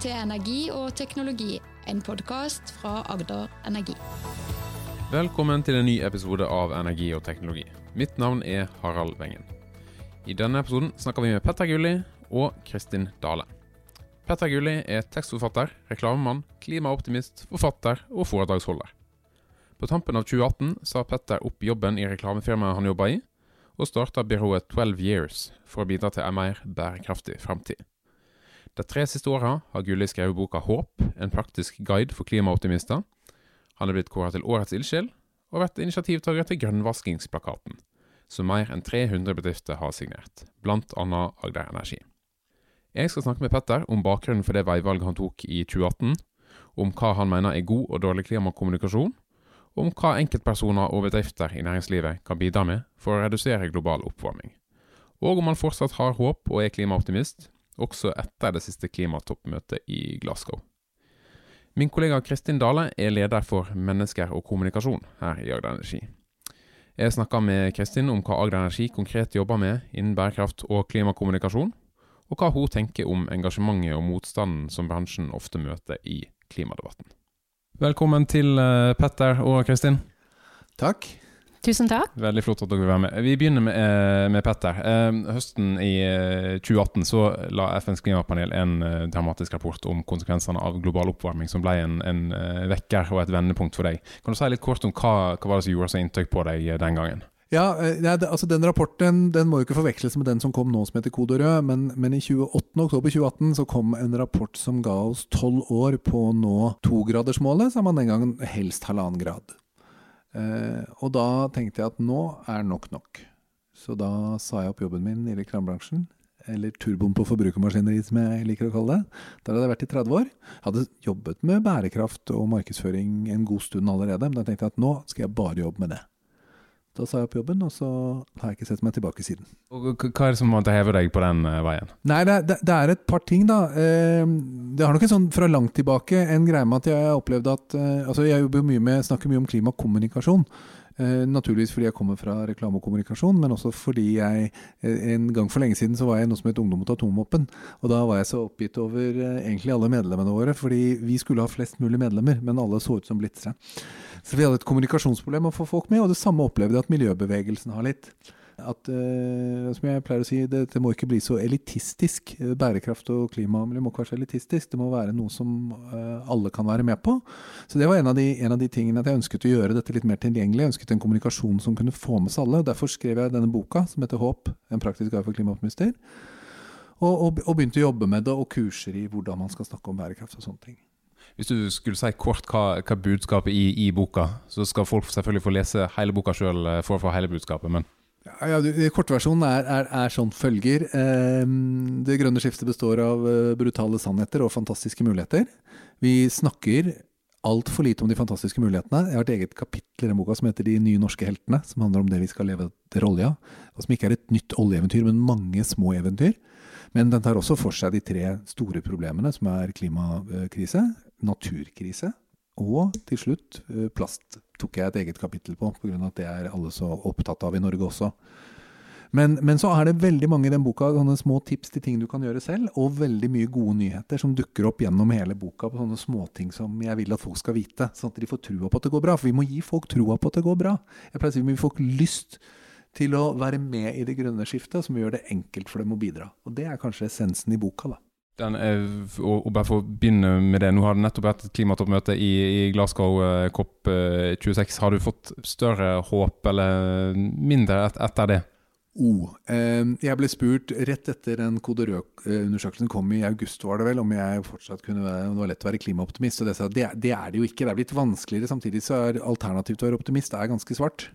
til Energi og teknologi, en podkast fra Agder Energi. Velkommen til en ny episode av Energi og teknologi. Mitt navn er Harald Wengen. I denne episoden snakker vi med Petter Gulli og Kristin Dale. Petter Gulli er tekstforfatter, reklamemann, klimaoptimist, forfatter og foredragsholder. På tampen av 2018 sa Petter opp jobben i reklamefirmaet han jobba i, og starta byrået 12 Years for å bidra til en mer bærekraftig framtid. De tre siste åra har Gulli skrevet boka Håp, en praktisk guide for klimaoptimister. Han er blitt kåret til Årets ildsjel, og vært initiativtaker til Grønnvaskingsplakaten, som mer enn 300 bedrifter har signert, annet Agder Energi. Jeg skal snakke med Petter om bakgrunnen for det veivalget han tok i 2018, om hva han mener er god og dårlig klimakommunikasjon, og om hva enkeltpersoner og bedrifter i næringslivet kan bidra med for å redusere global oppvarming, og om han fortsatt har håp og er klimaoptimist, også etter det siste klimatoppmøtet i Glasgow. Min kollega Kristin Dale er leder for mennesker og kommunikasjon her i Agder Energi. Jeg snakka med Kristin om hva Agder Energi konkret jobber med innen bærekraft og klimakommunikasjon, og hva hun tenker om engasjementet og motstanden som bransjen ofte møter i klimadebatten. Velkommen til eh, Petter og Kristin. Takk. Tusen takk. Veldig flott at dere vil være med. Vi begynner med, eh, med Petter. Eh, høsten i 2018 så la FNs klimapanel en dramatisk rapport om konsekvensene av global oppvarming, som ble en, en vekker og et vendepunkt for deg. Kan du si litt kort om hva, hva var det som gjorde så inntrykk på deg den gangen? Ja, ja altså Den rapporten den må jo ikke forveksles med den som kom nå som heter Kode rød, men, men i 28. oktober 2018 så kom en rapport som ga oss tolv år på å nå togradersmålet, sa man den gangen helst halvannen grad. Eh, og da tenkte jeg at nå er nok nok. Så da sa jeg opp jobben min i reklamebransjen. Eller turboen på forbrukermaskineri, som jeg liker å kalle det. Der hadde jeg vært i 30 år. Hadde jobbet med bærekraft og markedsføring en god stund allerede. Men da tenkte jeg at nå skal jeg bare jobbe med det. Da sa jeg opp jobben, og så har jeg ikke sett meg tilbake siden. Og Hva er det som måtte heve deg på den uh, veien? Nei, det, det, det, er et par ting, da. Uh, det har nok en sånn fra langt tilbake en greie med at jeg har opplevd at uh, Altså, jeg jobber mye med, snakker mye om klimakommunikasjon. Uh, naturligvis fordi jeg kommer fra reklame og kommunikasjon, men også fordi jeg En gang for lenge siden så var jeg noe som het Ungdom mot atomvåpen. Og da var jeg så oppgitt over egentlig alle medlemmene våre, fordi vi skulle ha flest mulig medlemmer, men alle så ut som blitzere. Så vi hadde et kommunikasjonsproblem å få folk med, og det samme opplevde jeg at miljøbevegelsen har litt. At, uh, som jeg pleier å si, det, det, må ikke bli så elitistisk. Bærekraft og klimamiljø må ikke være så elitistisk. Det må være noe som uh, alle kan være med på. Så det var en av, de, en av, de, tingene at jeg ønsket å gjøre dette litt mer tilgjengelig. Jeg ønsket en kommunikasjon som kunne få med seg alle. og Derfor skrev jeg denne boka, som heter Håp, en praktisk guide for klimaoptimister. Og, og, og begynte å jobbe med det, og kurser i hvordan man skal snakke om bærekraft og sånne ting. Hvis du skulle si kort hva, hva budskapet i, i boka, så skal folk selvfølgelig få lese hele boka sjøl eh, for å få hele budskapet. men... Ja, ja, Kortversjonen er, er, er sånn følger. Eh, det grønne skiftet består av eh, brutale sannheter og fantastiske muligheter. Vi snakker altfor lite om de fantastiske mulighetene. Jeg har et eget kapittel i den boka som heter De nye norske heltene, som handler om det vi skal leve etter olja. Og som ikke er et nytt oljeeventyr, men mange små eventyr. Men den tar også for seg de tre store problemene, som er klimakrise, naturkrise og til slutt eh, plast. tok jeg et eget kapittel på, pga. at det er alle så opptatt av i Norge også. Men, men, så er det veldig mange i den boka sånne små tips til ting du kan gjøre selv, og veldig mye gode nyheter som dukker opp gjennom hele boka på sånne småting som jeg vil at folk skal vite, sånn at de får trua på at det går bra. For vi må gi folk trua på at det går bra. Jeg pleier å si vi må gi folk lyst til å være med i det grønne skiftet, som gjør det enkelt for dem å bidra. Og Det er kanskje essensen i boka. da. Er, og, bare for å begynne med det, Nå har det nettopp vært et klimatoppmøte i, i Glasgow, eh, COP26. Eh, har du fått større håp eller mindre et, etter det? Oh, eh, jeg ble spurt rett etter den Kode Rød-undersøkelsen kom i august, var det vel, om jeg fortsatt kunne være, om det var lett å være klimaoptimist. Og det, det, det er det jo ikke. Det er blitt vanskeligere. Samtidig så er alternativet til å være optimist er ganske svart.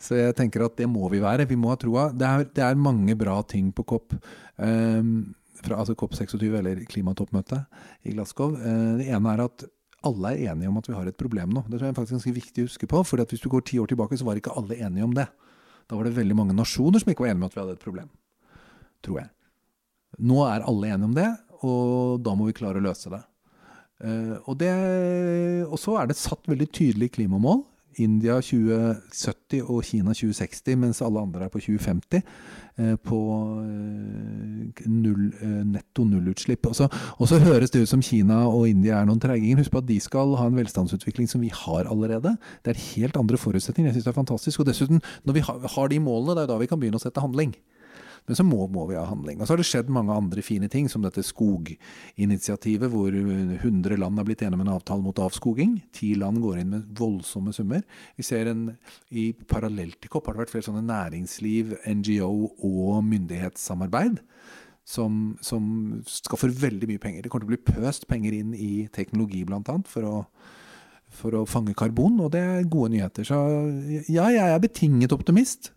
Så jeg tenker at det må vi være. Vi må ha troa. Det det er mange bra ting på COP. Um, fra, altså COP26, eller klimatoppmøtet i Glasgow. Uh, det ene er at alle er enige om at vi har et problem nå. Det tror jeg er faktisk ganske viktig å huske på. for hvis du går ti år tilbake, så var ikke alle enige om det. Da var det veldig mange nasjoner som ikke var enige om at vi hadde et problem. Tror jeg. Nå er alle enige om det, og da må vi klare å løse det. Uh, og, det og så er det satt veldig tydelige klimamål India 2070 og Kina 2060, mens alle andre er på 2050 eh, på eh, null, eh, netto nullutslipp. Og så, høres det ut som Kina og India er noen treiginger. Husk på at de skal ha en velstandsutvikling som vi har allerede. Det er helt andre forutsetninger. Jeg syns det er fantastisk. Og dessuten, når vi har de målene, det er da vi kan begynne å sette handling. Men så må, må, vi ha handling. Og så har det skjedd mange andre fine ting, som dette skoginitiativet, hvor 100 land har blitt enige om en avtale mot avskoging. Ti land går inn med voldsomme summer. Vi ser en, I parallelt til COP har det vært flere sånne næringsliv, NGO og myndighetssamarbeid. Som, som skaffer veldig mye penger. Det kommer til å bli pøst penger inn i teknologi, bl.a. For for å fange karbon, og det er gode nyheter. Så ja, jeg er betinget optimist.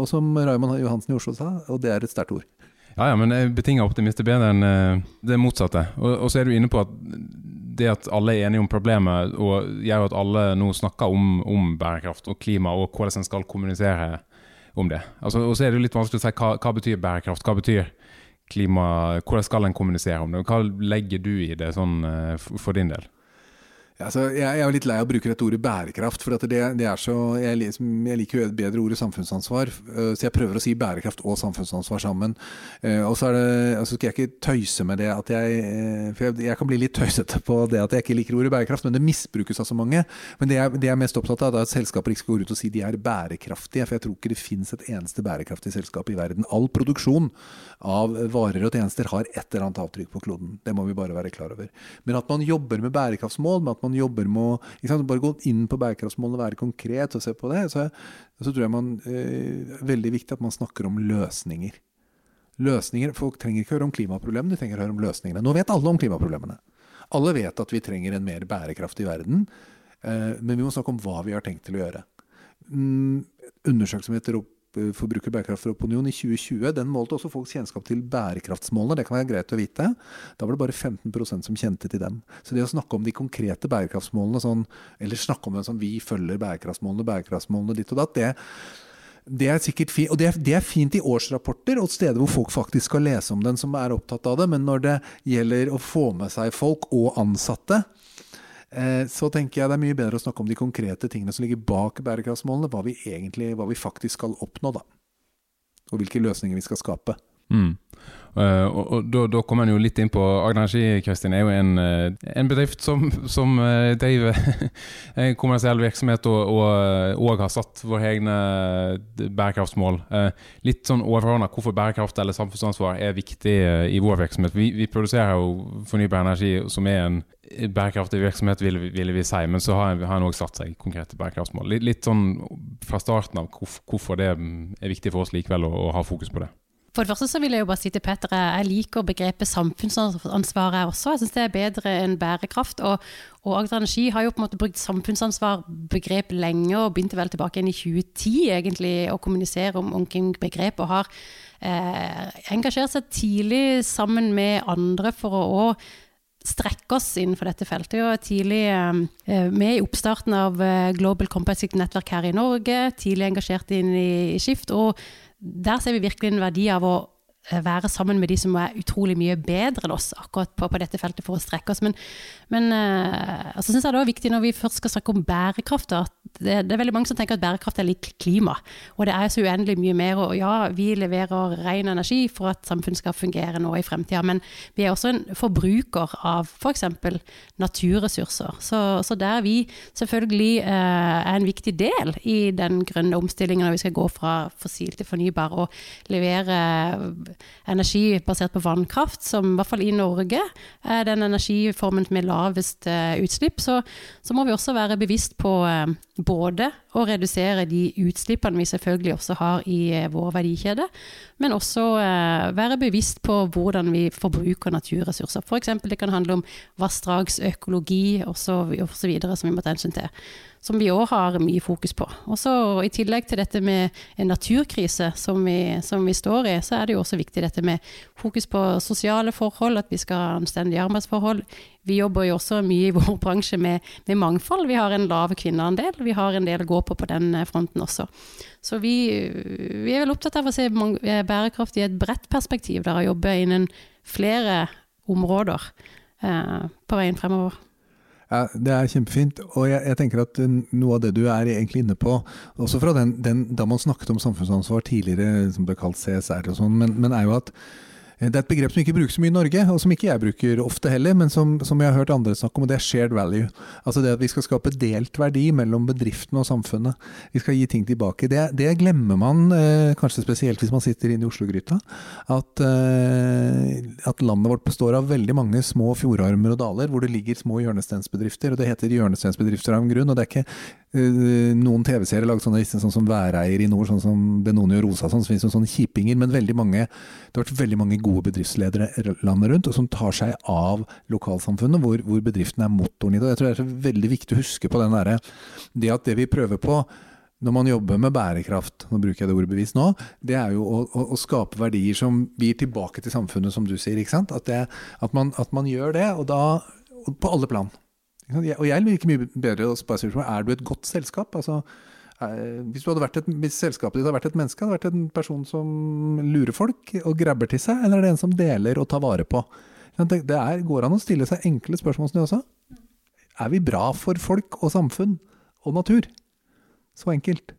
Og som Raymond Johansen i Oslo sa, og det er et sterkt ord. Ja, ja, men betinga optimist er bedre enn uh, det motsatte. Og, og, så er du inne på at det at alle er enige om problemet, og gjør at alle nå snakker om, om bærekraft og klima, og hvordan en skal kommunisere om det. Altså, og så er det litt vanskelig å si hva, hva betyr bærekraft, hva betyr klima, hvordan skal en kommunisere om det? Hva legger du i det sånn uh, for din del? Altså, jeg, jeg, er litt lei av å bruke dette ordet bærekraft. for det, det så, jeg, jeg, liker jo et bedre ordet samfunnsansvar. Øh, så jeg prøver å si bærekraft og samfunnsansvar sammen. Øh, og så det, altså skal jeg ikke tøyse med det at jeg øh, For jeg, jeg, kan bli litt tøysete på det at jeg ikke liker ordet bærekraft, men det misbrukes av så mange. Men det jeg, det jeg er mest opptatt av, er at selskaper ikke skal gå ut og si de er bærekraftige. For jeg tror ikke det finnes et eneste bærekraftig selskap i verden. All produksjon av varer og tjenester har et eller annet avtrykk på kloden. Det må vi bare være klar over. Men at man jobber med bærekraftsmål, med at man jobber med å Bare gå inn på bærekraftsmålene, være konkret og se på det. Så, så tror jeg man eh, veldig viktig at man snakker om løsninger. Løsninger, Folk trenger ikke høre om klimaproblemene, de trenger å høre om løsningene. Nå vet alle om klimaproblemene. Alle vet at vi trenger en mer bærekraftig verden, eh, men vi må snakke om hva vi har tenkt til å gjøre. Mm, undersøkelser som heter Eh, forbruker bærekraftsopinion i 2020 den målte også folks kjennskap til bærekraftsmålene. Det kan være greit å vite. Da var det bare 15% som kjente til dem. Så det å snakke om de konkrete bærekraftsmålene, sånn, eller snakke om dem som vi følger bærekraftsmålene, bærekraftsmålene ditt og datt, det, det er sikkert fint, og det er, det er, fint i årsrapporter og steder hvor folk faktisk skal lese om den, som er opptatt av det. Men når det gjelder å få med seg folk og ansatte, Eh, så tenker jeg det er mye bedre å snakke om de konkrete tingene som ligger bak bærekraftsmålene. Hva vi egentlig, hva vi faktisk skal oppnå, da. Og hvilke løsninger vi skal skape. Mm. Uh, og, og da, da kommer en jo litt inn på Agder Kristin er jo en, uh, en bedrift som, som uh, driver en kommersiell virksomhet og, og, har satt våre egne bærekraftsmål. litt sånn overordna hvorfor bærekraft eller samfunnsansvar er viktig i vår virksomhet. Vi, vi, produserer jo fornybar energi som er en bærekraftig virksomhet, ville, vil vi si, men så har en òg satt seg konkrete bærekraftsmål. Litt, litt, sånn fra starten av hvorfor det er viktig for oss likevel å, å ha fokus på det. For det første så vil jeg jo bare si til Petter jeg liker begrepet samfunnsansvar jeg også. Jeg syns det er bedre enn bærekraft. Og, og Agder Energi har jo på en måte brukt samfunnsansvar-begrep lenge, og begynte vel tilbake igjen i 2010 egentlig å kommunisere om omkring begrep. Og har eh, engasjert seg tidlig sammen med andre for å òg strekke oss innenfor dette feltet. Jo tidlig eh, med i oppstarten av eh, Global Competitive Nettverk her i Norge. Tidlig engasjert inn i Skift. og der ser vi virkelig en verdi av å Eh, være sammen med de som er utrolig mye bedre enn oss akkurat på, på dette feltet for å strekke oss. Men, men uh, altså synes jeg det er viktig når vi først skal snakke om bærekraft, at det, det, er veldig mange som tenker at bærekraft er litt klima. Og det er så uendelig mye mer. Og ja, vi leverer ren energi for at samfunnet skal fungere nå i fremtida, men vi er også en forbruker av f.eks. For naturressurser. Så, så, der vi selvfølgelig eh, er en viktig del i den grønne omstillingen når vi skal gå fra fossil til fornybar og levere energi basert på vannkraft, som i hvert fall i Norge er den energiformen med lavest eh, utslipp, så, så, må vi også være bevisst på uh, både å redusere de utslippene vi selvfølgelig også har i uh, vår verdikjede, men også være bevisst på hvordan vi forbruker naturressurser. F.eks. det kan handle om vassdragsøkologi osv. som vi må ta hensyn til som vi òg har mye fokus på. Og så I tillegg til dette med en naturkrise som vi, som vi, står i, så er det jo også viktig dette med fokus på sosiale forhold, at vi skal ha anstendige arbeidsforhold. Vi jobber jo også mye i vår bransje med, med mangfold. Vi har en lav kvinneandel. Vi har en del å gå på på den fronten også. Så vi, vi er vel opptatt av å se bærekraft i et bredt perspektiv, der å jobbe innen flere områder eh, på veien fremover. Ja, Det er kjempefint. Og jeg, jeg, tenker at noe av det du er egentlig inne på, også fra den, den da man snakket om samfunnsansvar tidligere, som ble kalt CSR og sånn, men, men, er jo at Eh, det er et begrep som ikke brukes så mye i Norge, og som ikke jeg bruker ofte heller, men som, som jeg har hørt andre snakke om, og det er shared value. Altså det at vi skal skape delt verdi mellom bedriftene og samfunnet. Vi skal gi ting tilbake. Det, det glemmer man, eh, kanskje spesielt hvis man sitter inne i Oslo-gryta. At, eh, at, landet vårt består av veldig mange små fjordarmer og daler, hvor det ligger små hjørnestensbedrifter. Og det heter hjørnestensbedrifter av en grunn. og det er ikke Eh, noen TV-serier laget sånne sånn som Væreier i nord, sånn som Benoni og Rosa, sånn, så finnes det sånne kjipinger. Men veldig mange, det har vært veldig mange gode bedriftsledere landet rundt, og som tar seg av lokalsamfunnet, hvor, hvor bedriften er motoren i det. Og jeg tror det er så veldig viktig å huske på den der, det at det vi prøver på når man jobber med bærekraft, nå bruker jeg det ordet bevisst nå, det er jo å, å, å, skape verdier som gir tilbake til samfunnet, som du sier. ikke sant? At, det, at, man, at man gjør det, og da på alle plan. Og jeg liker mye bedre å spørre spørsmålet er du et godt selskap. Altså, hvis, et, hvis, selskapet ditt hadde vært et menneske, hadde det vært en person som lurer folk og grabber til seg, eller er det en som deler og tar vare på? Det er, går an å stille seg enkle spørsmål som det også. Er vi bra for folk og samfunn og natur? Så enkelt.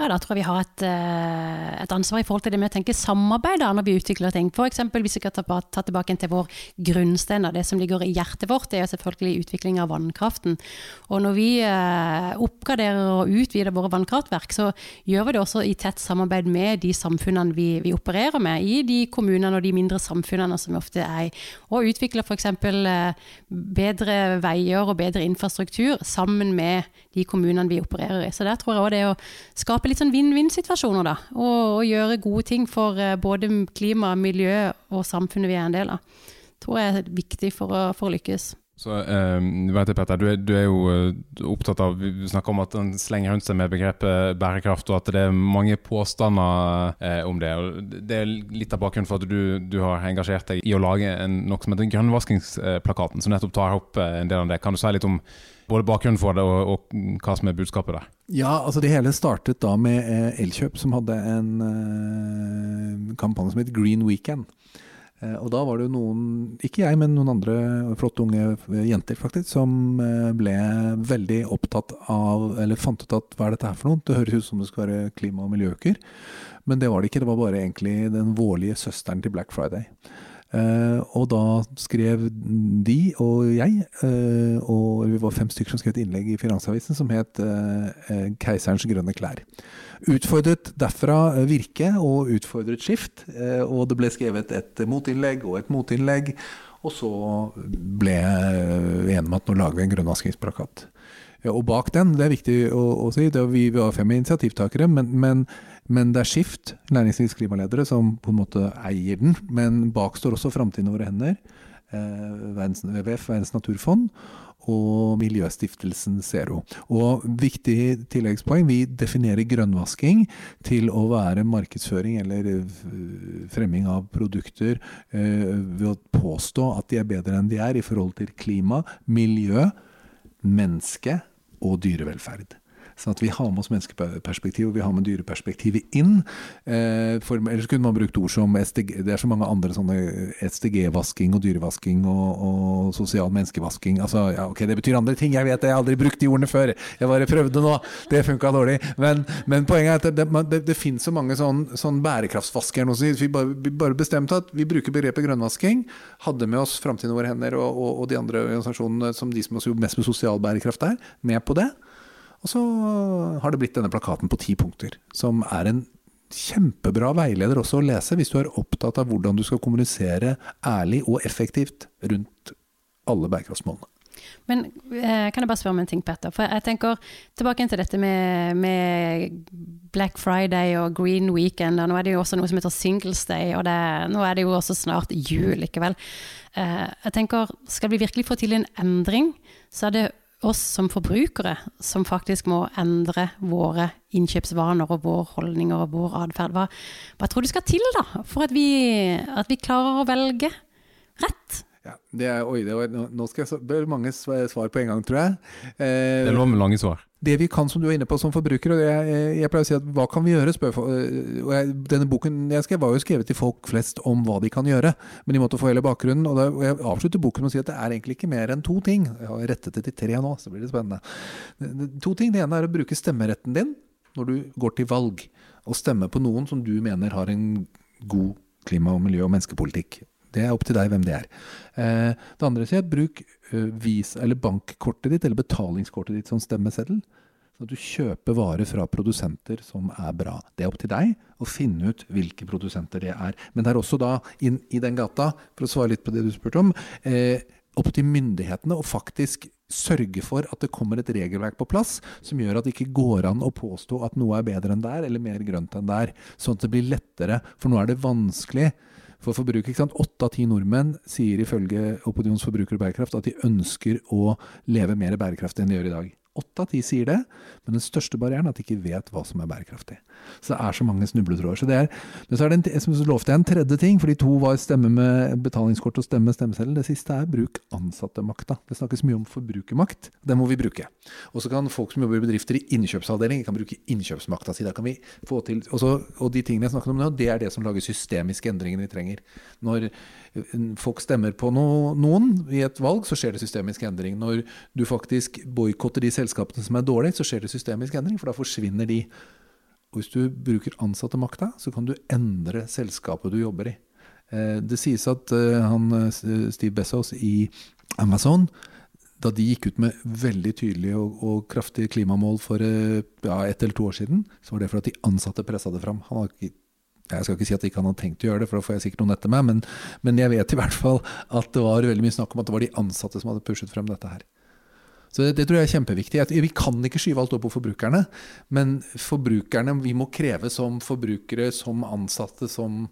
Ja, da tror jeg vi har et, eh, et, ansvar i forhold til det med å tenke samarbeid da, når vi utvikler ting. F.eks. hvis vi skal ta, ta tilbake til vår grunnstein, det som ligger i hjertet vårt, det er selvfølgelig utvikling av vannkraften. Og når vi eh, oppgraderer og utvider våre vannkraftverk, så gjør vi det også i tett samarbeid med de samfunnene vi, vi opererer med, i de kommunene og de mindre samfunnene som vi ofte er i. Og utvikler f.eks. Eh, bedre veier og bedre infrastruktur sammen med de kommunene vi opererer i. Så der tror jeg òg det å skape litt sånn vinn-vinn-situasjoner, da. Og, og, gjøre gode ting for uh, både klima, miljø og samfunnet vi er en del av. Tror jeg er viktig for å, for å lykkes. Så um, vet jeg, Petter, du er, du er, jo eh, opptatt av Vi snakker om at en slenger rundt seg med begrepet bærekraft, og at det er mange påstander eh, om det. og Det er litt av bakgrunnen for at du, du har engasjert deg i å lage en, noe som heter Grønnvaskingsplakaten, som nettopp tar opp eh, en del av det. Kan du si litt om både bakgrunnen for det og, og, hva som er budskapet der? Ja, altså Det hele startet da med eh, Elkjøp, som hadde en eh, kampanje som het Green Weekend. Eh, og da var det jo noen, ikke jeg, men noen andre flotte unge jenter faktisk, som eh, ble veldig opptatt av, eller fant ut at hva er dette her for noe? Det høres ut som det skal være klima- og miljøuker. Men det var det ikke, det var bare egentlig den vårlige søsteren til Black Friday. Uh, og da skrev de og jeg, uh, og vi var fem stykker som skrev et innlegg i Finansavisen som het uh, 'Keiserens grønne klær'. Utfordret derfra Virke og utfordret Skift, og det ble skrevet et motinnlegg og et motinnlegg. Og så ble vi enige om at nå lager vi en grønnvaskingsplakat. Og bak den, det er viktig å, å si, vi var fem initiativtakere, men, men men det er Skift, næringslivets klimaledere, som på en måte eier den. Men bak står også Framtiden våre hender, eh, WWF, Verdens naturfond, og Miljøstiftelsen Zero. Og viktig tilleggspoeng, vi definerer grønnvasking til å være markedsføring eller fremming av produkter eh, ved å påstå at de er bedre enn de er i forhold til klima, miljø, menneske og dyrevelferd. Sånn at vi har med oss menneskeperspektivet vi har med dyreperspektivet inn. Eh, for Ellers kunne man brukt ord som SDG, Det er så mange andre sånne SDG-vasking og dyrevasking og, og, sosial menneskevasking. Altså, ja, ok, Det betyr andre ting, jeg vet det, jeg har aldri brukt de ordene før. Jeg bare prøvde nå, det funka dårlig. Men, men, poenget er at det, det, det, finnes så mange sånn, sånn bærekraftsvasker nå, så vi bare, vi bare, bestemte at vi bruker begrepet grønnvasking. Hadde med oss Framtiden i våre hender og, og, og, de andre organisasjonene som de som har mest med sosial bærekraft der, med på det. Og så har det blitt denne plakaten på ti punkter, som er en kjempebra veileder også å lese hvis du er opptatt av hvordan du skal kommunisere ærlig og effektivt rundt alle bærekraftsmålene. Men eh, kan jeg bare spørre om en ting, Petter? For jeg tenker tilbake til dette med, med, Black Friday og Green Weekend. og Nå er det jo også noe som heter Singles Day, og det, nå er det jo også snart jul likevel. Eh, jeg tenker, Skal vi virkelig få til en endring, så er det oss som forbrukere som faktisk må endre våre innkjøpsvaner og våre holdninger og vår atferd. Hva, hva, tror du skal til da, for at vi, at vi klarer å velge rett? Ja, det er, oi, det var, nå skal jeg det er mange svar på en gang, tror jeg. Eh, det er lov med lange svar. Det vi kan, som du er inne på som forbruker, og jeg, jeg pleier å si at hva kan vi gjøre? Spør, og jeg, denne boken jeg skrev, var jo skrevet til folk flest om hva de kan gjøre, men de måtte få hele bakgrunnen. Og, da, og jeg avslutter boken med å si at det er egentlig ikke mer enn to ting. Jeg har rettet det til tre nå, så blir det spennende. To ting. Det ene er å bruke stemmeretten din når du går til valg, og stemme på noen som du mener har en god klima- og miljø- og menneskepolitikk. Det er opp til deg hvem det er. Eh, det andre sier bruk uh, vis, eller bankkortet ditt eller betalingskortet ditt som stemmeseddel. Sånn du kjøper varer fra produsenter som er bra. Det er opp til deg å finne ut hvilke produsenter det er. Men det er også da, inn i den gata, for å svare litt på det du spurte om, eh, opp til myndighetene å faktisk sørge for at det kommer et regelverk på plass som gjør at det ikke går an å påstå at noe er bedre enn der, eller mer grønt enn der. Sånn at det blir lettere. For nå er det vanskelig for forbruker. Åtte av ti nordmenn sier ifølge Opinions forbruker og bærekraft at de ønsker å leve mer bærekraftig enn de gjør i dag. Åtte av ti sier det, men den største barrieren er at de ikke vet hva som er bærekraftig. Så det er så mange snubletråder. Så det er, men så er det en, som lovte jeg en tredje ting, for de to var stemme med betalingskort og stemme stemmeseddel. Det siste er bruk ansattemakta. Det snakkes mye om forbrukermakt. Den må vi bruke. Og så kan folk som jobber i bedrifter i innkjøpsavdeling, kan bruke innkjøpsmakta si. Kan vi få til også, Og de tingene jeg snakket om nå, det er det som lager systemiske endringer vi trenger. Når folk stemmer på no, noen i et valg, så skjer det systemisk endring. Når du faktisk boikotter de selskapene som er dårlige, så skjer det systemisk endring, for da forsvinner de. Og hvis du bruker ansattemakta, så kan du endre selskapet du jobber i. Eh, det sies at eh, han, eh, Steve Bezos i Amazon da de gikk ut med veldig tydelige og, og kraftige klimamål for ja, ett eller to år siden, så var det for at de ansatte pressa det fram. Han har jeg skal ikke si at ikke han hadde tenkt å gjøre det, for da får jeg sikkert noen etter meg, men, men, jeg vet i hvert fall at det var veldig mye snakk om at det var de ansatte som hadde pushet frem dette her. Så det, det tror jeg er kjempeviktig. Vi kan ikke skyve alt opp på forbrukerne, men forbrukerne, vi må kreve som forbrukere, som ansatte, som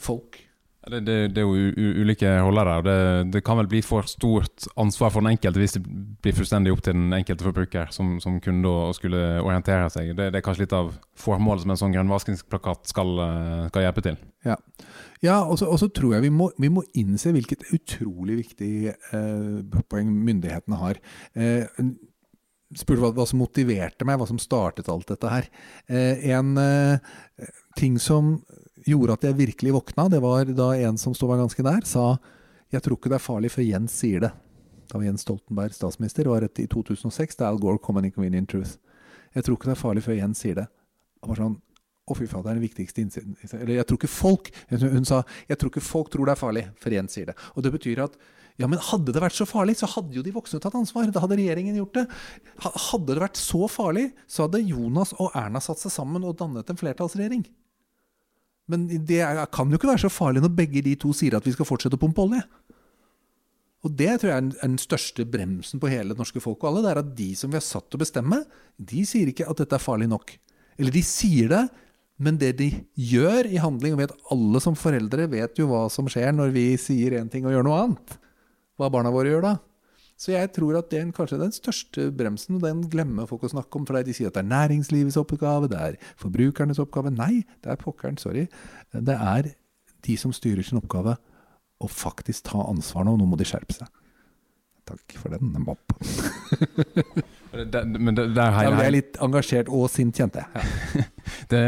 folk. Det, det, det, er jo ulike roller der. Det, det, kan vel bli for stort ansvar for den enkelte hvis det blir fullstendig opp til den enkelte forbruker som, som kunde å skulle orientere seg. Det, er kanskje litt av formålet som en sånn grønnvaskingsplakat skal, eh, skal hjelpe til. Ja, ja og så tror jeg vi må, vi må, innse hvilket utrolig viktig eh, poeng myndighetene har. Eh, spurte hva, hva, som motiverte meg, hva som startet alt dette her. Eh, en eh, ting som gjorde at jeg virkelig våkna, det var da en som sto meg ganske nær, sa jeg tror ikke det er farlig før Jens sier det. Da var Jens Stoltenberg statsminister, var var i 2006 da Al Gore kom med Inconvenient Truth. Jeg tror ikke det er farlig før Jens sier det. Det var sånn å, fy faen, det er den viktigste innsiden. Eller jeg tror ikke folk Hun sa jeg tror ikke folk tror det er farlig for Jens sier det. Og det betyr at ja, men hadde det vært så farlig, så hadde jo de voksne tatt ansvar. Da hadde regjeringen gjort det. Hadde det vært så farlig, så hadde Jonas og Erna satt seg sammen og dannet en flertallsregjering. Men det kan jo ikke være så farlig når begge de to sier at vi skal fortsette å pumpe olje. Og det tror jeg er den største bremsen på hele det norske folk og alle. Det er at de som vi har satt til å bestemme, de sier ikke at dette er farlig nok. Eller de sier det, men det de gjør i handling, og vet alle som foreldre vet jo hva som skjer når vi sier én ting og gjør noe annet. Hva barna våre gjør da. Så jeg tror at det er kanskje den største bremsen, og den glemmer folk å snakke om. For de sier at det er næringslivets oppgave, det er forbrukernes oppgave. Nei, det er pokkeren, sorry. Det er de som styrer sin oppgave, å faktisk ta ansvar nå. Nå må de skjerpe seg. Takk for den, Mopp. men det, det er, Da ble jeg litt engasjert og sint, kjente jeg. Det,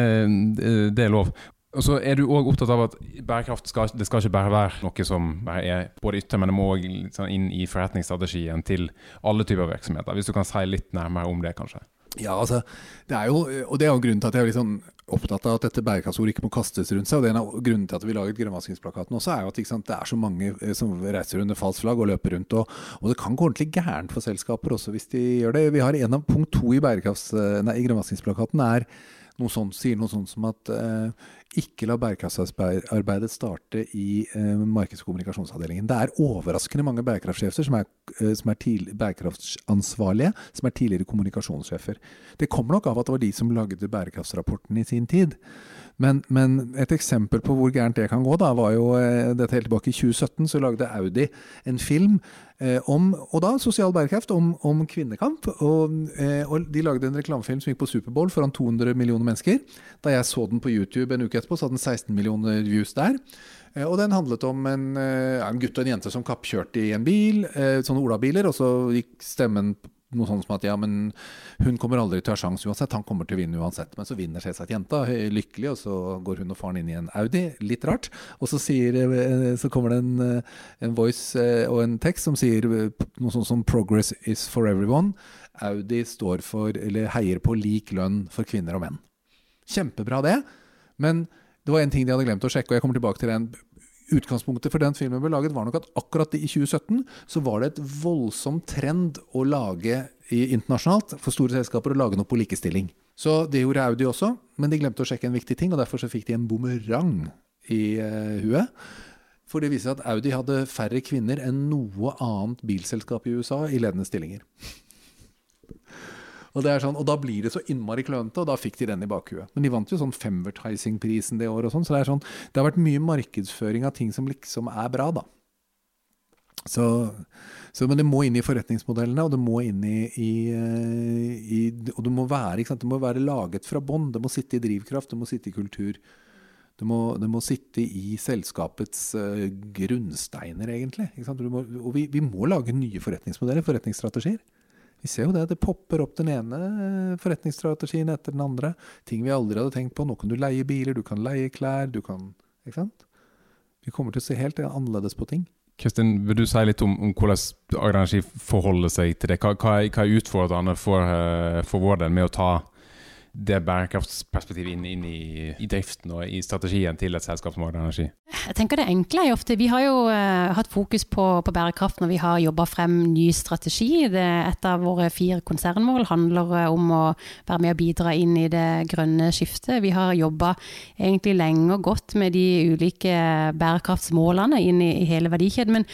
det, er lov. Og så er du òg opptatt av at bærekraft skal, det skal ikke bare være noe som er både ytre, men det må òg sånn inn i forretningsstrategien til alle typer virksomheter. Hvis du kan si litt nærmere om det, kanskje? Ja, altså, det er jo, og det er jo grunnen til at jeg er sånn opptatt av at dette bærekraftsordet ikke må kastes rundt seg. og det er en av grunnen til at vi laget grønnvaskingsplakaten også, er jo at sant, det er så mange eh, som reiser under falskt flagg og løper rundt. Og, og, det kan gå ordentlig gærent for selskaper også hvis de gjør det. Vi har en av punkt to i, i grønnvaskingsplakaten er noe sånt, sier noe sånt som at eh, ikke la bærekraftsarbeidet starte i eh, markeds- og kommunikasjonsavdelingen. Det er overraskende mange bærekraftsjefer som er, eh, som er bærekraftsansvarlige, som er tidligere kommunikasjonssjefer. Det kommer nok av at det var de som lagde bærekraftsrapporten i sin tid. Men, men, et eksempel på hvor gærent det kan gå, da, var jo eh, dette helt tilbake i 2017. Så lagde Audi en film eh, om og da sosial bærekraft, om, om kvinnekamp. Og, eh, og, de lagde en reklamefilm som gikk på Superbowl foran 200 millioner mennesker. Da jeg så den på YouTube en uke etterpå, så hadde den 16 millioner views der. Eh, og den handlet om en, eh, en gutt og en jente som kappkjørte i en bil, sånne olabiler, og så gikk stemmen noe sånt som at ja, men hun kommer aldri til å ha sjanse uansett, han kommer til å vinne uansett. Men så vinner selvsagt jenta, lykkelig, og så går hun og faren inn i en Audi. Litt rart. Og så, sier, eh, så kommer det en, eh, en voice eh, og en tekst som sier eh, noe sånt som 'Progress is for everyone'. Audi står for, eller heier på lik lønn for kvinner og menn. Kjempebra det, men det var en ting de hadde glemt å sjekke, og jeg kommer tilbake til den. Utgangspunktet for den filmen ble laget, var nok at akkurat i 2017 så var det et voldsom trend å lage internasjonalt for store selskaper å lage noe på likestilling. Så det gjorde Audi også, men de glemte å sjekke en viktig ting, og derfor så fikk de en bumerang i uh, huet. For det viser seg at Audi hadde færre kvinner enn noe annet bilselskap i USA i ledende stillinger. Og, sånn, og da blir det så innmari klønete, og da fikk de den i bakhuet. Men de vant jo sånn Femvertising-prisen det året og sånn, så det sånn Det har vært mye markedsføring av ting som liksom er bra, da. Så, så, men det må inn i forretningsmodellene, og det må inn i, i, eh, i Og det må være, det må være laget fra bånn. Det må sitte i drivkraft, det må sitte i kultur. Det må, det må sitte i selskapets uh, grunnsteiner, egentlig. Må, og vi, vi må lage nye forretningsmodeller, forretningsstrategier. Vi ser jo det. Det popper opp den ene eh, forretningsstrategien etter den andre. Ting vi aldri hadde tenkt på. Nå kan du leie biler, du kan leie klær, du kan Ikke sant? Vi kommer til å se helt annerledes på ting. Kristin, vil du si litt om, om hvordan Agder Energi forholder seg til det? Hva, hva, er, hva er utfordrende for, eh, for vår del med å ta det bærekraftsperspektivet inn, inn i, i, driften og i strategien til et selskap som Agder Energi? Jeg tenker det enkle er ofte Vi har jo uh, hatt fokus på, på, bærekraft når vi har jobba frem ny strategi. Det, et av våre fire konsernmål handler uh, om å være med og bidra inn i det grønne skiftet. Vi har jobba egentlig lenge og godt med de ulike bærekraftsmålene inn i, i hele verdikjeden. men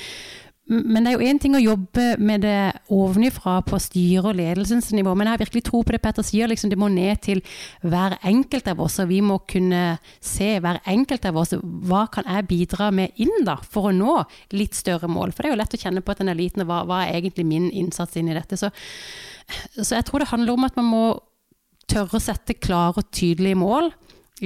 men det er jo én ting å jobbe med det ovenifra på styre- og ledelsesnivå. men jeg har virkelig tro på det Petter sier, liksom det må ned til hver enkelt av oss. Og vi må kunne se hver enkelt av oss hva kan jeg bidra med inn da, for å nå litt større mål. For det er jo lett å kjenne på at en er liten, og hva, hva er egentlig min innsats inn i dette. Så, så jeg tror det handler om at man må tørre å sette klare og tydelige mål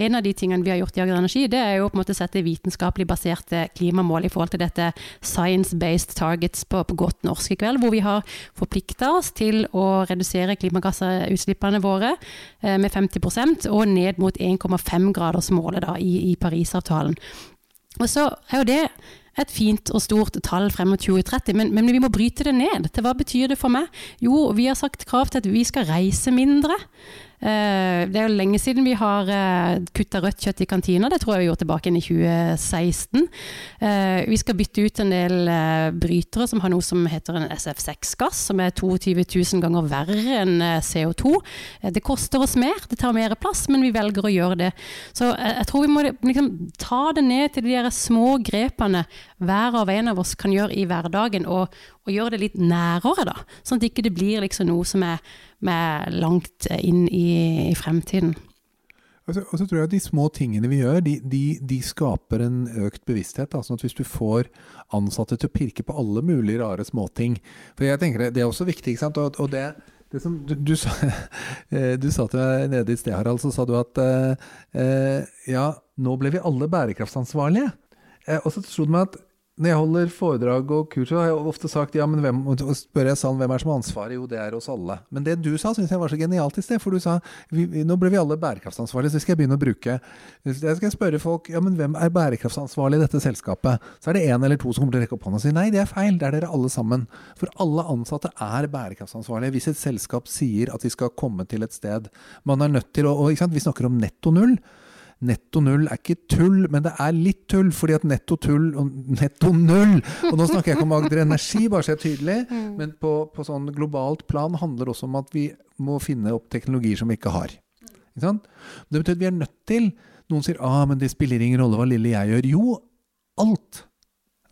en av de tingene vi har gjort i Agder Energi, det er jo på en måte å sette vitenskapelig baserte klimamål i forhold til dette science-based targets på, på, godt norsk i kveld, hvor vi har forplikta oss til å redusere klimagassutslippene våre eh, med 50% og ned mot 1,5-gradersmålet i, i Parisavtalen. Og så er jo det et fint og stort tall frem mot 2030, men, men, vi må bryte det ned. Til hva betyr det for meg? Jo, vi har sagt krav til at vi skal reise mindre. Eh, det er jo lenge siden vi har eh, kutta rødt kjøtt i kantina, det tror jeg vi gjorde tilbake i 2016. Eh, vi skal bytte ut en del brytere som har noe som heter en SF6-gass, som er 22 000 ganger verre enn CO2. Det koster oss mer, det tar mer plass, men vi velger å gjøre det. Så jeg tror vi må liksom ta det ned til de små grepene hver og en av oss kan gjøre i hverdagen, og, og gjøre det litt nærere, da. Sånn at det ikke blir liksom noe som er med langt inn i, i fremtiden. Og så, og så, tror jeg at de små tingene vi gjør, de, de, de skaper en økt bevissthet. Da. Sånn at hvis du får ansatte til å pirke på alle mulige rare småting For jeg tenker det, er også viktig, ikke sant. Og, og det, det som du, du, sa, eh, du, sa, til meg nede i sted, Harald, så sa du at eh, ja, nå ble vi alle bærekraftsansvarlige. Eh, og så slo det meg at når jeg holder foredrag og kurs, har jeg ofte sagt ja, men hvem, spør jeg sånn, hvem er som har ansvaret? Jo, det er oss alle. Men det du sa, syns jeg var så genialt i sted. For du sa vi, nå ble vi alle bærekraftsansvarlige, så skal jeg begynne å bruke Jeg skal spørre folk ja, men hvem er bærekraftsansvarlig i dette selskapet. Så er det én eller to som kommer til å rekke opp hånda og si nei, det er feil, det er dere alle sammen. For alle ansatte er bærekraftsansvarlige. Hvis et selskap sier at de skal komme til et sted man er nødt til å og, Vi snakker om netto null netto null er ikke tull, men det er litt tull. fordi at netto tull og netto null Og nå snakker jeg ikke om Agder Energi, bare så jeg er tydelig, mm. men på, på sånn globalt plan handler det også om at vi må finne opp teknologier som vi ikke har. Ikke det betyr at vi er nødt til Noen sier ah, men det spiller ingen rolle hva lille jeg gjør. Jo, alt.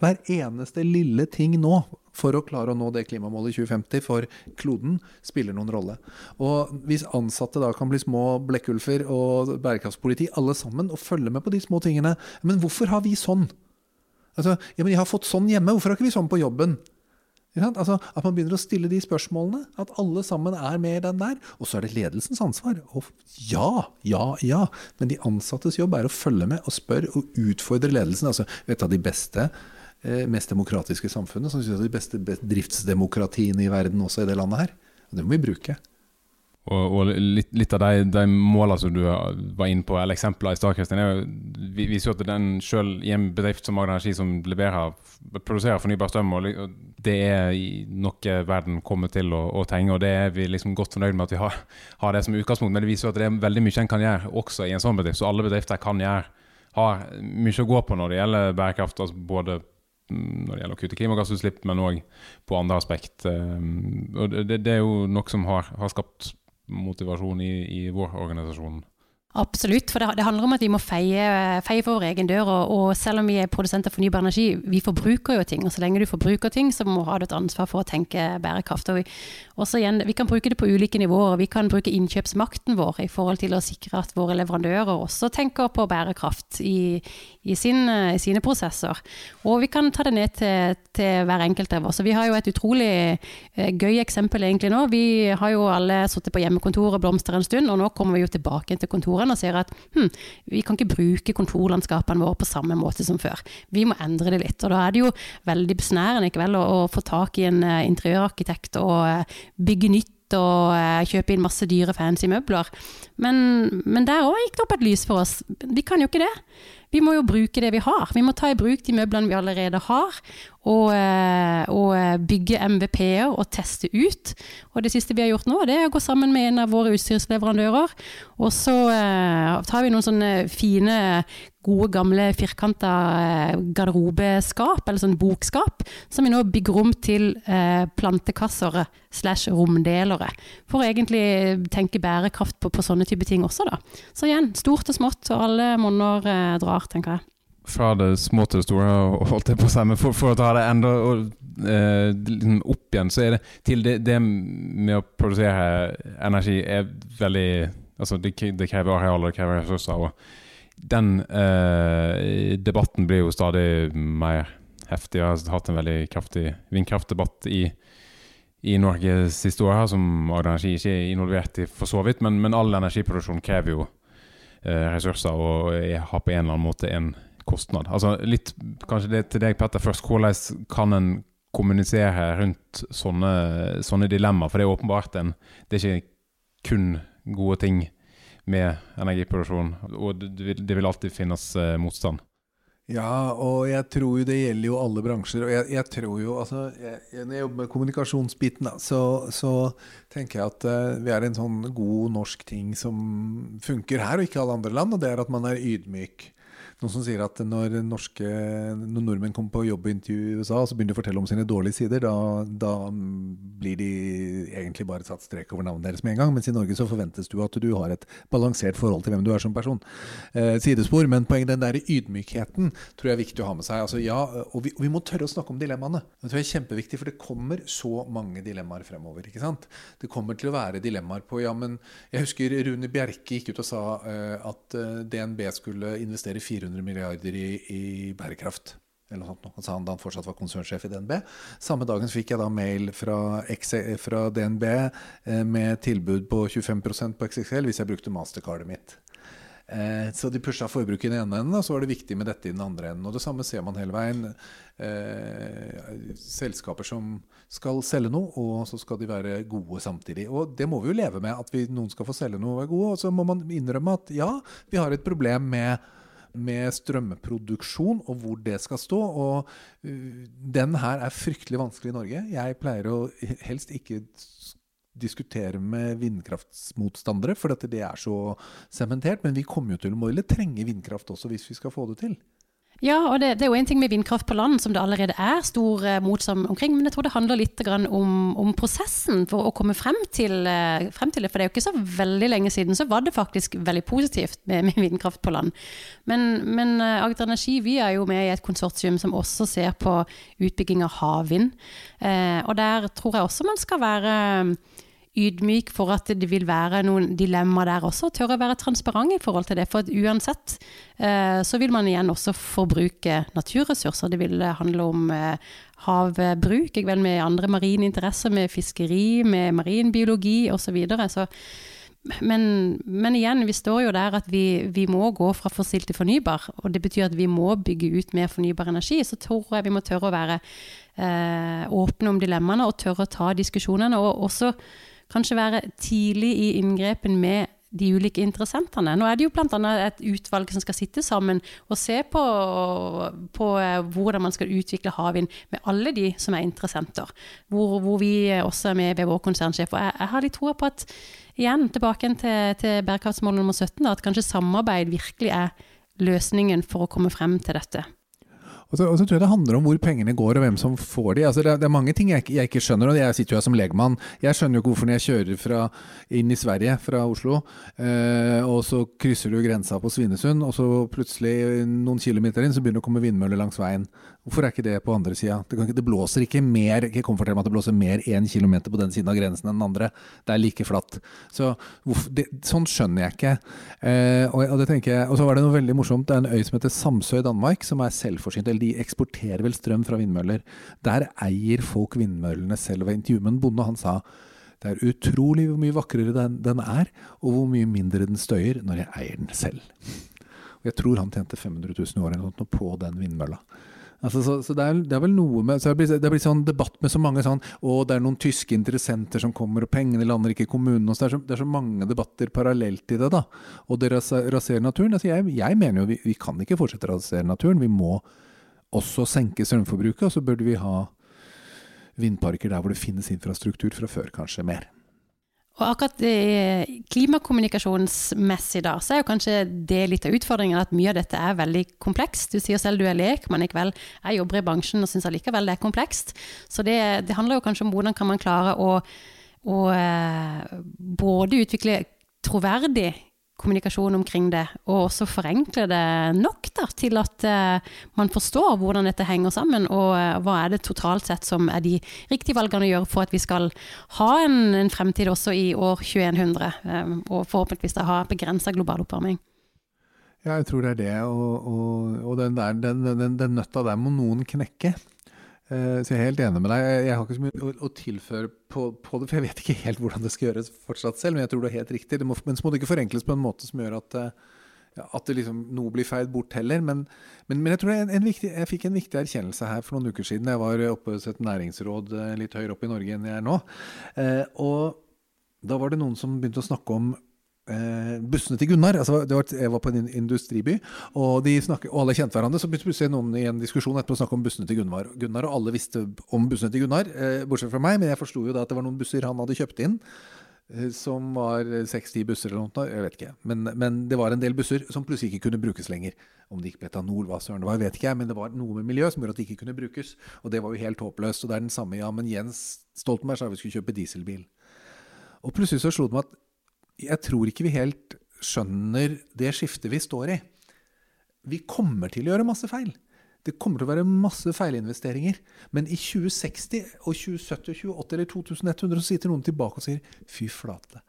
Hver eneste lille ting nå for å klare å nå det klimamålet i 2050 for kloden, spiller noen rolle. Og hvis ansatte da kan bli små blekkulfer og bærekraftspoliti alle sammen, og følge med på de små tingene Men hvorfor har vi sånn? Altså, ja, men jeg har fått sånn hjemme, hvorfor har ikke vi sånn på jobben? Altså, at man begynner å stille de spørsmålene. At alle sammen er med i den der. Og så er det ledelsens ansvar. Og ja, ja, ja. Men de ansattes jobb er å følge med og spørre og utfordre ledelsen. Altså, et av de beste mest demokratiske samfunnet, som synes er de beste bedriftsdemokratiene i verden også i det landet her. Og det må vi bruke. Og, og litt, litt, av de, de målene som du var inne på, eller eksempler i stad, Kristin, vi viser jo at den selv i en bedrift som Agder Energi, som leverer, produserer fornybar strøm, og det er noe verden kommer til å, å trenge. Og det er vi liksom godt fornøyd med at vi har, har, det som utgangspunkt. Men det viser jo at det er veldig mye en kan gjøre også i en sånn bedrift. Så alle bedrifter kan gjøre, har mye å gå på når det gjelder bærekraft. altså både når det gjelder å kutte klimagassutslipp, men òg på andre aspekt. Um, og det, det, er jo noe som har, har skapt motivasjon i, i vår organisasjon. Absolutt, for det, det, handler om at vi må feie, feie for vår egen dør. Og, og, selv om vi er produsenter av fornybar energi, vi forbruker jo ting. Og så lenge du forbruker ting, så må, du ha et ansvar for å tenke bærekraft. Og vi, også igjen, vi kan bruke det på ulike nivåer. Vi kan bruke innkjøpsmakten vår i forhold til å sikre at våre leverandører også tenker på bærekraft i, i, sin, i sine prosesser. Og vi kan ta det ned til, til hver enkelt av oss. Og vi har jo et utrolig eh, gøy eksempel egentlig nå. Vi har jo alle sittet på hjemmekontor og blomster en stund, og nå kommer vi jo tilbake til kontoret og ser at hm, vi kan ikke bruke kontorlandskapene våre på samme måte som før. Vi må endre det litt. Og da er det jo veldig besnærende ikke vel, å, å få tak i en uh, interiørarkitekt og uh, bygge nytt og uh, kjøpe inn masse dyre, fancy møbler. Men, men der òg gikk det opp et lys for oss. Vi kan jo ikke det. Vi må jo bruke det vi har. Vi må ta i bruk de møblene vi allerede har, og, eh, og eh, bygge MVP-er og teste ut. Og det siste vi har gjort nå, det er å gå sammen med en av våre utstyrsleverandører. Og så eh, tar vi noen sånne fine gode, gamle firkanta eh, garderobeskap, eller sånn bokskap, som vi nå bygger om til eh, plantekasser slash romdelere. For å egentlig tenke bærekraft på, på, sånne type ting også, da. Så igjen, stort og smått, og alle monner eh, drar, tenker jeg. Fra det små til det store, holdt jeg på å si, men for, for, å ta det enda og, eh, liksom opp igjen, så er det til det, det med å produsere energi er veldig Altså, det, det krever arealer, det krever ressurser. og den eh, debatten blir jo stadig mer heftig. Jeg har hatt en veldig kraftig vindkraftdebatt i, i Norge siste år, som Agder Energi ikke er involvert i for så vidt. Men, men all energiproduksjon krever jo eh, ressurser og har på en eller annen måte en kostnad. Altså litt, Kanskje det til deg, Petter, først. Hvordan kan en kommunisere rundt sånne, sånne dilemmaer? For det er åpenbart en Det er ikke kun gode ting med energiproduksjon, og det vil, det vil alltid finnes eh, motstand. Ja, og jeg tror jo det gjelder jo alle bransjer. Og jeg, jeg tror jo altså, jeg, Når jeg jobber med kommunikasjonsbiten, da, så, så, tenker jeg at uh, vi er en sånn god norsk ting som funker her og ikke alle andre land, og det er at man er ydmyk. Noen som sier at når, norske, når nordmenn kommer på jobbintervju i USA, så begynner de å fortelle om sine dårlige sider, da, da, blir de egentlig bare satt strek over navnet deres med en gang. Mens i Norge så forventes du at du har et balansert forhold til hvem du er som person. Eh, sidespor. Men poenget den der ydmykheten tror jeg er viktig å ha med seg. Altså, ja, og, vi, og vi må tørre å snakke om dilemmaene. Det tror jeg er kjempeviktig, for det kommer så mange dilemmaer fremover. ikke sant? Det kommer til å være dilemmaer på ja, men Jeg husker Rune Bjerke gikk ut og sa uh, at eh, DNB skulle investere 400 400 milliarder i, i bærekraft. Eller noe sånt, sa han da han fortsatt var konsernsjef i DNB. Samme dagen fikk jeg da mail fra, fra DNB eh, med tilbud på 25% på XXL hvis jeg brukte mastercardet mitt. Eh, så de pusha forbruket i den ene enden, og så var det viktig med dette i den andre enden. Og det samme ser man hele veien. Eh, selskaper som skal selge noe, og så skal de være gode samtidig. Og det må vi jo leve med, at vi, noen skal få selge noe og være gode. Og så må man innrømme at ja, vi har et problem med med strømproduksjon og hvor det skal stå. Og uh, den her er fryktelig vanskelig i Norge. Jeg pleier å helst ikke diskutere med vindkraftmotstandere, for det er så sementert. Men vi kommer jo til å trenge vindkraft også hvis vi skal få det til. Ja, og det, det er jo en ting med vindkraft på land som det allerede er stor eh, motstand omkring. Men jeg tror det handler litt om, om, prosessen for å komme frem til, eh, frem til, det. For det er jo ikke så veldig lenge siden så var det faktisk veldig positivt med, med vindkraft på land. Men, men eh, Agder Energi vi er jo med i et konsortium som også ser på utbygging av havvind. Eh, og der tror jeg også man skal være ydmyk for at det vil være noen dilemmaer der også. Tørre å være transparent i forhold til det. For uansett eh, så vil man igjen også forbruke naturressurser. Det vil handle om havbruk, havbruk, med andre marine interesser, med fiskeri, med marinbiologi osv. Så, videre. så men, men, igjen, vi står jo der at vi, vi, må gå fra fossil til fornybar. Og det betyr at vi må bygge ut mer fornybar energi. Så tror jeg vi må tørre å være eh, åpne om dilemmaene og tørre å ta diskusjonene. Og også kanskje være tidlig i inngrepen med de ulike interessentene. Nå er det jo bl.a. et utvalg som skal sitte sammen og se på, på eh, hvordan man skal utvikle havvind med alle de som er interessenter. Hvor, hvor vi også er med ved vår konsernsjef. Og jeg, jeg har litt troa på at igjen, tilbake til, til bærekraftsmål nummer 17, da, at kanskje samarbeid virkelig er løsningen for å komme frem til dette. Og så, og så, tror jeg det handler om hvor pengene går, og hvem som får de. Altså det, det, er mange ting jeg, jeg, ikke skjønner, og jeg sitter jo her som legmann. Jeg skjønner jo ikke hvorfor når jeg kjører fra, inn i Sverige fra Oslo, eh, og så krysser du grensa på Svinesund, og så plutselig noen kilometer inn så begynner det å komme vindmøller langs veien. Hvorfor er ikke det på andre sida? Det, det, blåser ikke mer ikke kom fortell meg at det blåser mer én kilometer på den siden av grensen enn den andre. Det er like flatt. Så det, Sånn skjønner jeg ikke. Eh, og, og, det jeg, og så var det noe veldig morsomt. Det er en øy som heter Samsø i Danmark, som er selvforsynt. Eller de eksporterer vel strøm fra vindmøller. Der eier folk vindmøllene selv. Og ved intervjuet med en bonde, han sa det er utrolig hvor mye vakrere den, den er, og hvor mye mindre den støyer når jeg eier den selv. Og jeg tror han tjente 500 000 i året på den vindmølla. Altså, så, så det, er, det, er, vel noe med Det blir, det blir sånn debatt med så mange sånn Å, det er noen tyske interessenter som kommer, og pengene lander ikke i kommunen. Det er, så, det er så mange debatter parallelt i det, da. Og det raserer naturen. Altså, jeg, jeg, mener jo vi, vi kan ikke fortsette å rasere naturen. Vi må også senke strømforbruket, og så burde vi ha vindparker der hvor det finnes infrastruktur fra før, kanskje mer. Og akkurat klimakommunikasjonsmessig da, så er jo kanskje det litt av utfordringen at mye av dette er veldig komplekst. Du sier selv du er lek, men likevel, Jeg jobber i bransjen og syns allikevel det er komplekst. Så det, det, handler jo kanskje om hvordan kan man klare å, å eh, både utvikle troverdig kommunikasjon omkring det, og også forenkle det nok da, til at uh, man forstår hvordan dette henger sammen, og uh, hva er det totalt sett som er de riktige valgene å gjøre for at vi skal ha en, en fremtid også i år 2100, um, eh, og forhåpentligvis da ha begrensa global oppvarming. Ja, jeg tror det er det, og, og, og den, der, den, den, den nøtta der må noen knekke. Eh, så jeg er helt enig med deg. Jeg har ikke så mye å tilføre på, på, det, for jeg vet ikke helt hvordan det skal gjøres fortsatt selv. Men jeg tror du har helt riktig. Må, men så må det ikke forenkles på en måte som gjør at, eh, at liksom, noe blir feid bort heller. Men, men, men jeg tror en viktig, jeg fikk en viktig erkjennelse her for noen uker siden. Jeg var oppe hos et næringsråd eh, litt høyere oppe i Norge enn jeg er nå. og da var det noen som begynte å snakke om eh, bussene til Gunnar. Altså, var, jeg var på en industriby, og, snakker, og alle kjente hverandre. Så plutselig noen i en diskusjon etterpå snakke om bussene til Gunnar. Gunnar og alle visste om bussene til Gunnar, eh, bortsett fra meg. Men jeg forsto jo da at det var noen busser han hadde kjøpt inn. Eh, som var 60 busser eller noe, jeg vet ikke. Men, men, det var en del busser som plutselig ikke kunne brukes lenger. Om det gikk på etanol, hva søren det var, vet ikke jeg. Men det var noe med miljø som gjorde at de ikke kunne brukes. Og det var jo helt håpløst. Og det er den samme, ja, men Jens Stoltenberg sa vi skulle kjøpe dieselbil. Og plutselig så slo det meg at jeg tror ikke vi helt skjønner det skiftet vi står i. Vi kommer til å gjøre masse feil. Det kommer til å være masse feilinvesteringer. Men i 2060 og 2070 og 2080 eller 2100 så sitter noen tilbake og sier fy flate.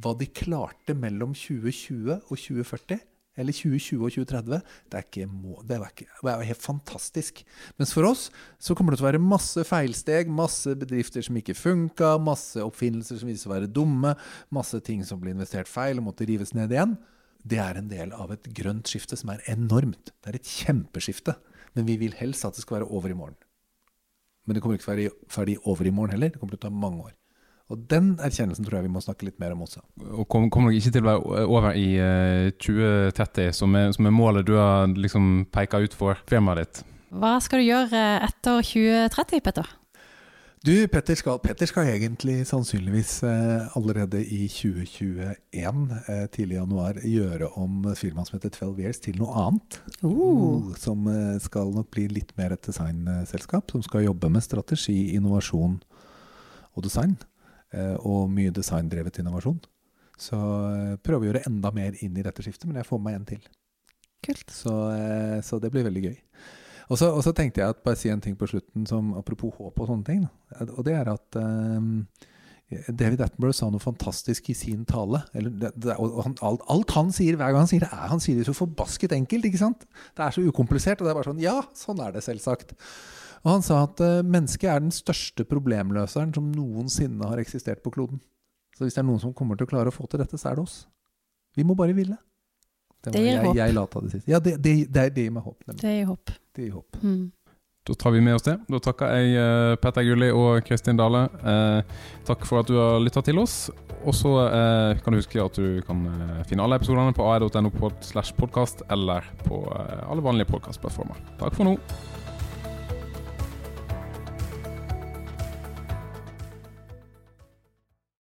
Hva de klarte mellom 2020 og 2040 eller 2020 og 2030, det er, ikke, det, er ikke, det er helt fantastisk. Mens for oss så kommer det til å være masse feilsteg, masse bedrifter som ikke funka, masse oppfinnelser som viser seg å være dumme, masse ting som blir investert feil og måtte rives ned igjen. Det er en del av et grønt skifte som er enormt. Det er et kjempeskifte. Men vi vil helst at det skal være over i morgen. Men det kommer ikke til å være ferdig over i morgen heller. Det kommer til å ta mange år. Og Den erkjennelsen tror jeg vi må snakke litt mer om også. Og Kommer kom nok ikke til å være over i uh, eh, 2030, som er, som er, målet du har liksom peka ut for firmaet ditt? Hva skal du gjøre etter 2030, Petter? Du, Petter skal, Petter skal egentlig sannsynligvis eh, allerede i 2021, eh, tidlig i januar, gjøre om firmaet som heter 12 Years til noe annet. Uh. Uh, som eh, skal nok bli litt mer et designselskap, som skal jobbe med strategi, innovasjon og design. Eh, og mye designdrevet innovasjon. Så eh, prøver å gjøre enda mer inn i dette skiftet, men jeg får med meg en til. Kult. Så, eh, så det blir veldig gøy. Og så, og så, tenkte jeg at bare si en ting på slutten som apropos håp og sånne ting. Og det er at um, David Attenborough sa noe fantastisk i sin tale. Det, det, og han, alt, alt, han sier hver gang han sier det, er, han sier det så forbasket enkelt. ikke sant? Det er så ukomplisert. Og det er bare sånn Ja, sånn er det selvsagt. Og han sa at uh, mennesket er den største problemløseren som noensinne har eksistert på kloden. Så hvis det er noen som kommer til å klare å få til dette, så er det oss. Vi må bare ville. Det, det gir jeg, håp. Jeg la det sist. Ja, det, det, det, det gir meg håp. Nemlig. Det gir håp. Det gir håp. Mm. Da tar vi med oss det. Da takker jeg eh, Petter Gulli og Kristin Dale. Eh, takk for at du har lytta til oss. Og så eh, kan du huske at du kan eh, finne alle episodene på ae.no slash podkast eller på eh, alle vanlige podkastplattformer. Takk for nå.